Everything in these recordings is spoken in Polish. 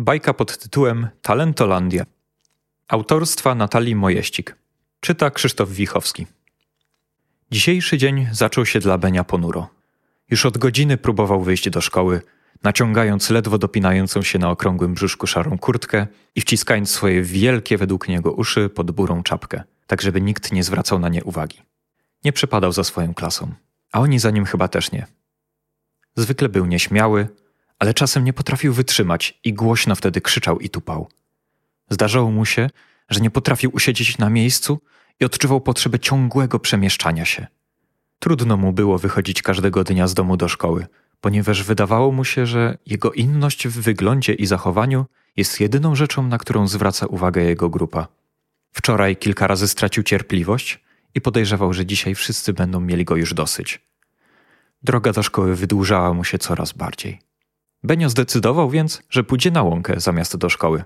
Bajka pod tytułem Talentolandia. Autorstwa Natalii Mojeścik. Czyta Krzysztof Wichowski. Dzisiejszy dzień zaczął się dla Benia ponuro. Już od godziny próbował wyjść do szkoły, naciągając ledwo dopinającą się na okrągłym brzuszku szarą kurtkę i wciskając swoje wielkie według niego uszy pod burą czapkę, tak żeby nikt nie zwracał na nie uwagi. Nie przepadał za swoją klasą, a oni za nim chyba też nie. Zwykle był nieśmiały, ale czasem nie potrafił wytrzymać i głośno wtedy krzyczał i tupał. Zdarzało mu się, że nie potrafił usiedzieć na miejscu i odczuwał potrzebę ciągłego przemieszczania się. Trudno mu było wychodzić każdego dnia z domu do szkoły, ponieważ wydawało mu się, że jego inność w wyglądzie i zachowaniu jest jedyną rzeczą, na którą zwraca uwagę jego grupa. Wczoraj kilka razy stracił cierpliwość i podejrzewał, że dzisiaj wszyscy będą mieli go już dosyć. Droga do szkoły wydłużała mu się coraz bardziej. Benio zdecydował więc, że pójdzie na łąkę zamiast do szkoły.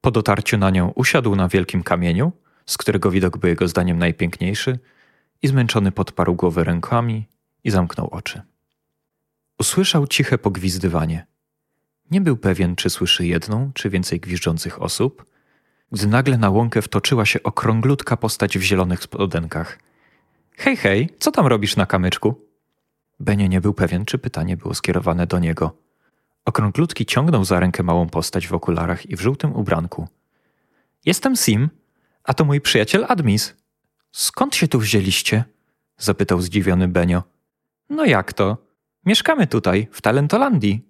Po dotarciu na nią usiadł na wielkim kamieniu, z którego widok był jego zdaniem najpiękniejszy, i zmęczony podparł głowę rękami i zamknął oczy. Usłyszał ciche pogwizdywanie. Nie był pewien, czy słyszy jedną, czy więcej gwiżdżących osób, gdy nagle na łąkę wtoczyła się okrąglutka postać w zielonych spodenkach. Hej, hej, co tam robisz na kamyczku? Benio nie był pewien, czy pytanie było skierowane do niego – Okrąglutki ciągnął za rękę małą postać w okularach i w żółtym ubranku. Jestem Sim, a to mój przyjaciel Admis. Skąd się tu wzięliście? zapytał zdziwiony Benio. No jak to? Mieszkamy tutaj, w Talentolandii.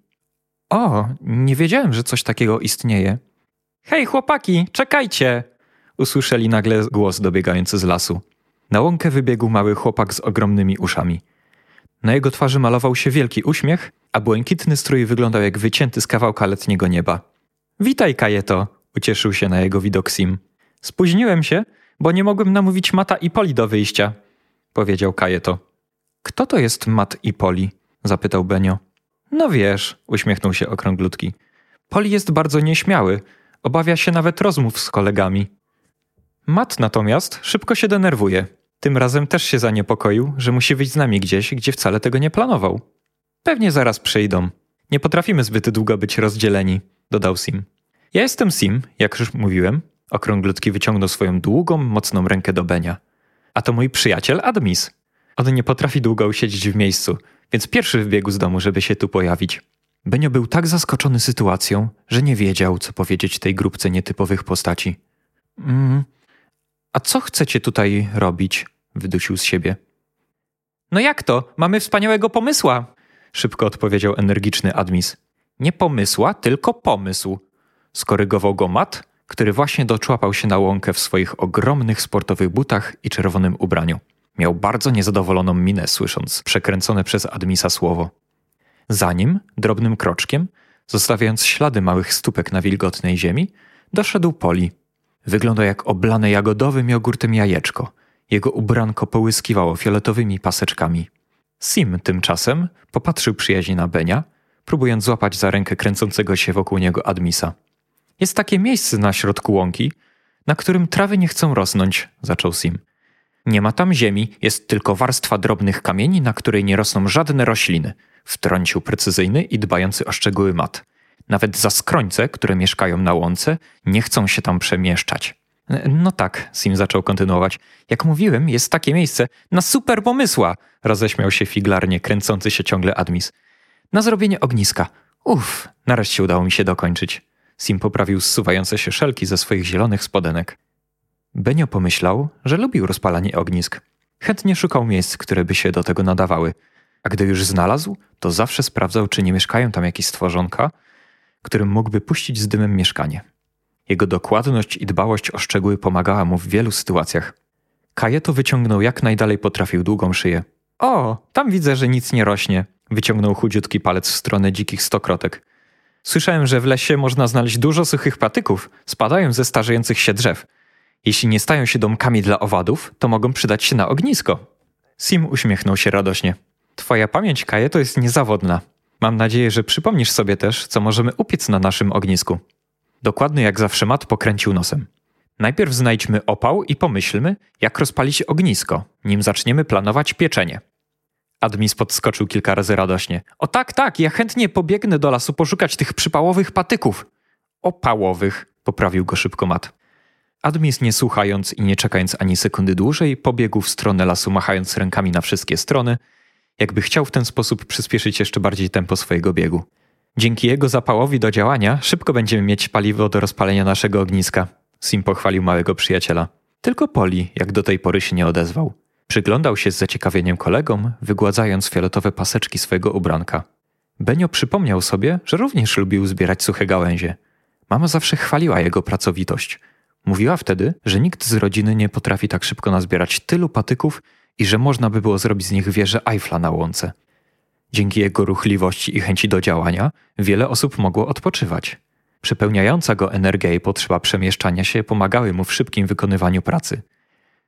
O, nie wiedziałem, że coś takiego istnieje. Hej, chłopaki, czekajcie! Usłyszeli nagle głos dobiegający z lasu. Na łąkę wybiegł mały chłopak z ogromnymi uszami. Na jego twarzy malował się wielki uśmiech, a błękitny strój wyglądał jak wycięty z kawałka letniego nieba. Witaj, Kajeto, ucieszył się na jego widok Sim. Spóźniłem się, bo nie mogłem namówić Mata i Poli do wyjścia, powiedział Kajeto. Kto to jest Mat i Poli? zapytał Benio. No wiesz, uśmiechnął się okrąglutki. Poli jest bardzo nieśmiały, obawia się nawet rozmów z kolegami. Mat natomiast szybko się denerwuje. Tym razem też się zaniepokoił, że musi wyjść z nami gdzieś, gdzie wcale tego nie planował. Pewnie zaraz przyjdą. Nie potrafimy zbyt długo być rozdzieleni, dodał Sim. Ja jestem Sim, jak już mówiłem. Okrąglutki wyciągnął swoją długą, mocną rękę do Benia. A to mój przyjaciel Admis. On nie potrafi długo usiedzieć w miejscu, więc pierwszy wbiegł z domu, żeby się tu pojawić. Benio był tak zaskoczony sytuacją, że nie wiedział, co powiedzieć tej grupce nietypowych postaci. Mm, a co chcecie tutaj robić? Wydusił z siebie. No jak to? Mamy wspaniałego pomysła! Szybko odpowiedział energiczny Admis. Nie pomysła, tylko pomysł. Skorygował go Mat, który właśnie doczłapał się na łąkę w swoich ogromnych sportowych butach i czerwonym ubraniu. Miał bardzo niezadowoloną minę, słysząc przekręcone przez Admisa słowo. Za nim, drobnym kroczkiem, zostawiając ślady małych stópek na wilgotnej ziemi, doszedł Poli. Wyglądał jak oblane jagodowym jogurtem jajeczko. Jego ubranko połyskiwało fioletowymi paseczkami. Sim tymczasem popatrzył przyjaźnie na Benia, próbując złapać za rękę kręcącego się wokół niego Admisa. Jest takie miejsce na środku łąki, na którym trawy nie chcą rosnąć, zaczął Sim. Nie ma tam ziemi, jest tylko warstwa drobnych kamieni, na której nie rosną żadne rośliny, wtrącił precyzyjny i dbający o szczegóły mat. Nawet zaskrońce, które mieszkają na łące, nie chcą się tam przemieszczać. No tak, Sim zaczął kontynuować. Jak mówiłem, jest takie miejsce na super pomysła, roześmiał się figlarnie, kręcący się ciągle Admis. Na zrobienie ogniska. Uff, nareszcie udało mi się dokończyć. Sim poprawił zsuwające się szelki ze swoich zielonych spodenek. Benio pomyślał, że lubił rozpalanie ognisk. Chętnie szukał miejsc, które by się do tego nadawały. A gdy już znalazł, to zawsze sprawdzał, czy nie mieszkają tam jakieś stworzonka, którym mógłby puścić z dymem mieszkanie. Jego dokładność i dbałość o szczegóły pomagała mu w wielu sytuacjach. Kajeto wyciągnął jak najdalej potrafił długą szyję. O, tam widzę, że nic nie rośnie. Wyciągnął chudziutki palec w stronę dzikich stokrotek. Słyszałem, że w lesie można znaleźć dużo suchych patyków, spadają ze starzejących się drzew. Jeśli nie stają się domkami dla owadów, to mogą przydać się na ognisko. Sim uśmiechnął się radośnie. Twoja pamięć, Kajeto, jest niezawodna. Mam nadzieję, że przypomnisz sobie też, co możemy upiec na naszym ognisku. Dokładny jak zawsze Mat pokręcił nosem. Najpierw znajdźmy opał i pomyślmy, jak rozpalić ognisko, nim zaczniemy planować pieczenie. Admis podskoczył kilka razy radośnie. O tak, tak, ja chętnie pobiegnę do lasu poszukać tych przypałowych patyków. Opałowych, poprawił go szybko Mat. Admis nie słuchając i nie czekając ani sekundy dłużej, pobiegł w stronę lasu machając rękami na wszystkie strony, jakby chciał w ten sposób przyspieszyć jeszcze bardziej tempo swojego biegu. Dzięki jego zapałowi do działania szybko będziemy mieć paliwo do rozpalenia naszego ogniska. Sim pochwalił małego przyjaciela. Tylko Poli, jak do tej pory się nie odezwał. Przyglądał się z zaciekawieniem kolegom, wygładzając fioletowe paseczki swojego ubranka. Benio przypomniał sobie, że również lubił zbierać suche gałęzie. Mama zawsze chwaliła jego pracowitość. Mówiła wtedy, że nikt z rodziny nie potrafi tak szybko nazbierać tylu patyków i że można by było zrobić z nich wieżę Eiffla na łące. Dzięki jego ruchliwości i chęci do działania wiele osób mogło odpoczywać. Przepełniająca go energia i potrzeba przemieszczania się pomagały mu w szybkim wykonywaniu pracy.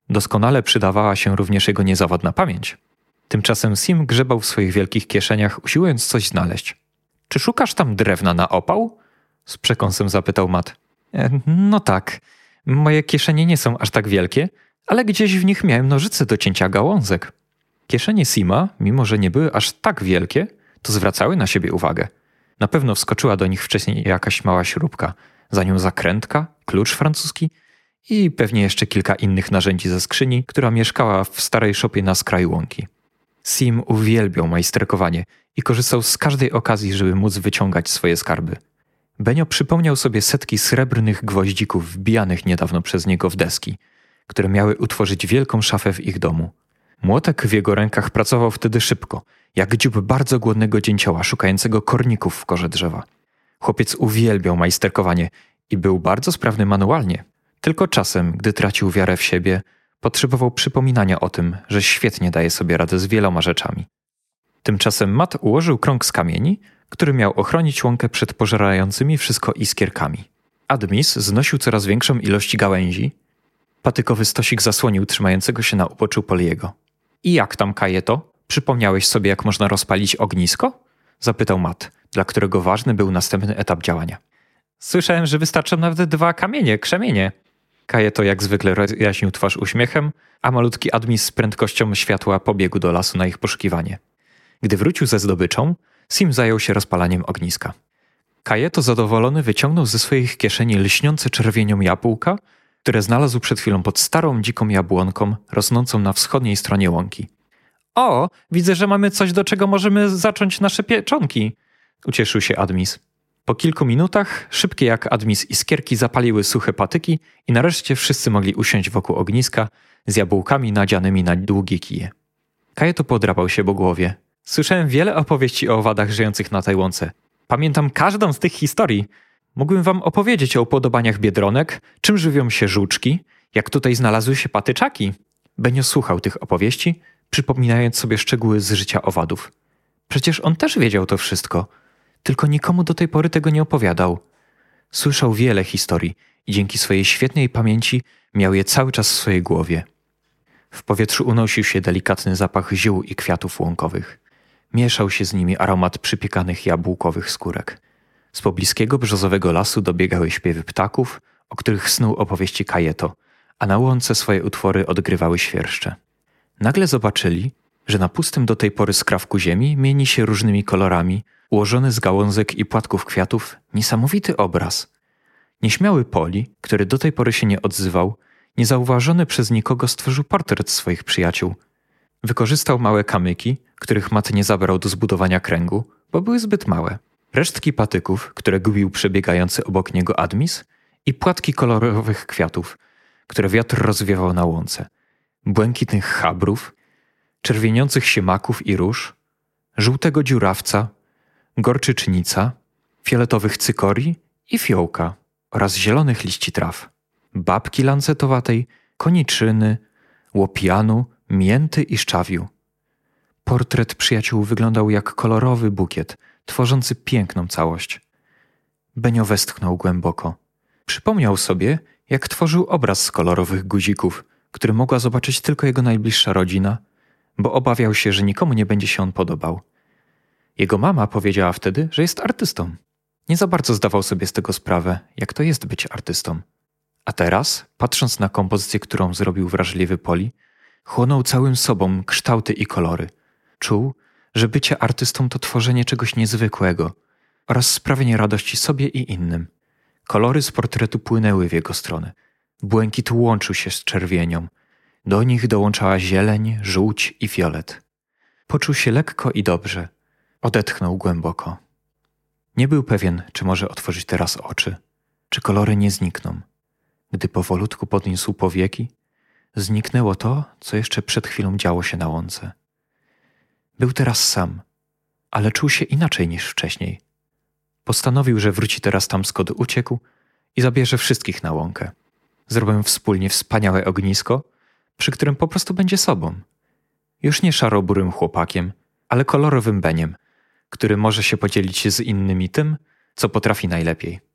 Doskonale przydawała się również jego niezawodna pamięć. Tymczasem Sim grzebał w swoich wielkich kieszeniach, usiłując coś znaleźć. Czy szukasz tam drewna na opał? Z przekąsem zapytał Matt. E, no tak. Moje kieszenie nie są aż tak wielkie, ale gdzieś w nich miałem nożyce do cięcia gałązek. Kieszenie Sima, mimo że nie były aż tak wielkie, to zwracały na siebie uwagę. Na pewno wskoczyła do nich wcześniej jakaś mała śrubka, za nią zakrętka, klucz francuski i pewnie jeszcze kilka innych narzędzi ze skrzyni, która mieszkała w starej szopie na skraju łąki. Sim uwielbiał majsterkowanie i korzystał z każdej okazji, żeby móc wyciągać swoje skarby. Benio przypomniał sobie setki srebrnych gwoździków wbijanych niedawno przez niego w deski, które miały utworzyć wielką szafę w ich domu. Młotek w jego rękach pracował wtedy szybko, jak dziób bardzo głodnego dzięcioła szukającego korników w korze drzewa. Chłopiec uwielbiał majsterkowanie i był bardzo sprawny manualnie. Tylko czasem, gdy tracił wiarę w siebie, potrzebował przypominania o tym, że świetnie daje sobie radę z wieloma rzeczami. Tymczasem Matt ułożył krąg z kamieni, który miał ochronić łąkę przed pożerającymi wszystko iskierkami. Admis znosił coraz większą ilość gałęzi. Patykowy stosik zasłonił trzymającego się na uboczu Poliego. I jak tam, Kajeto? Przypomniałeś sobie, jak można rozpalić ognisko? Zapytał Matt, dla którego ważny był następny etap działania. Słyszałem, że wystarczą nawet dwa kamienie, krzemienie. Kajeto jak zwykle rozjaśnił twarz uśmiechem, a malutki Admis z prędkością światła pobiegł do lasu na ich poszukiwanie. Gdy wrócił ze zdobyczą, Sim zajął się rozpalaniem ogniska. Kajeto zadowolony wyciągnął ze swoich kieszeni lśniące czerwienią jabłka, które znalazł przed chwilą pod starą dziką jabłonką rosnącą na wschodniej stronie łąki. O, widzę, że mamy coś, do czego możemy zacząć nasze pieczonki, ucieszył się Admis. Po kilku minutach, szybkie jak Admis iskierki zapaliły suche patyki i nareszcie wszyscy mogli usiąść wokół ogniska z jabłkami nadzianymi na długie kije. Kajeto podrapał się po głowie. Słyszałem wiele opowieści o owadach żyjących na tej łące. Pamiętam każdą z tych historii. Mógłbym wam opowiedzieć o upodobaniach biedronek, czym żywią się żuczki, jak tutaj znalazły się patyczaki. Benio słuchał tych opowieści, przypominając sobie szczegóły z życia owadów. Przecież on też wiedział to wszystko, tylko nikomu do tej pory tego nie opowiadał. Słyszał wiele historii i dzięki swojej świetnej pamięci miał je cały czas w swojej głowie. W powietrzu unosił się delikatny zapach ziół i kwiatów łąkowych. Mieszał się z nimi aromat przypiekanych jabłkowych skórek. Z pobliskiego brzozowego lasu dobiegały śpiewy ptaków, o których snuł opowieści Kajeto, a na łące swoje utwory odgrywały świerszcze. Nagle zobaczyli, że na pustym do tej pory skrawku ziemi mieni się różnymi kolorami, ułożony z gałązek i płatków kwiatów, niesamowity obraz. Nieśmiały Poli, który do tej pory się nie odzywał, niezauważony przez nikogo stworzył portret swoich przyjaciół. Wykorzystał małe kamyki, których Mat nie zabrał do zbudowania kręgu, bo były zbyt małe. Resztki patyków, które gubił przebiegający obok niego Admis i płatki kolorowych kwiatów, które wiatr rozwiewał na łące. Błękitnych chabrów, czerwieniących się maków i róż, żółtego dziurawca, gorczycznica, fioletowych cykorii i fiołka oraz zielonych liści traw, babki lancetowatej, koniczyny, łopianu, mięty i szczawiu. Portret przyjaciół wyglądał jak kolorowy bukiet, tworzący piękną całość. Benio westchnął głęboko. Przypomniał sobie, jak tworzył obraz z kolorowych guzików, który mogła zobaczyć tylko jego najbliższa rodzina, bo obawiał się, że nikomu nie będzie się on podobał. Jego mama powiedziała wtedy, że jest artystą. Nie za bardzo zdawał sobie z tego sprawę, jak to jest być artystą. A teraz, patrząc na kompozycję, którą zrobił wrażliwy Poli, chłonął całym sobą kształty i kolory. Czuł, że bycie artystą to tworzenie czegoś niezwykłego oraz sprawienie radości sobie i innym. Kolory z portretu płynęły w jego stronę. Błękit łączył się z czerwienią. Do nich dołączała zieleń, żółć i fiolet. Poczuł się lekko i dobrze. Odetchnął głęboko. Nie był pewien, czy może otworzyć teraz oczy, czy kolory nie znikną. Gdy powolutku podniósł powieki, zniknęło to, co jeszcze przed chwilą działo się na łące. Był teraz sam, ale czuł się inaczej niż wcześniej. Postanowił, że wróci teraz tam, skąd uciekł i zabierze wszystkich na łąkę. Zrobią wspólnie wspaniałe ognisko, przy którym po prostu będzie sobą. Już nie szaroburym chłopakiem, ale kolorowym beniem, który może się podzielić z innymi tym, co potrafi najlepiej.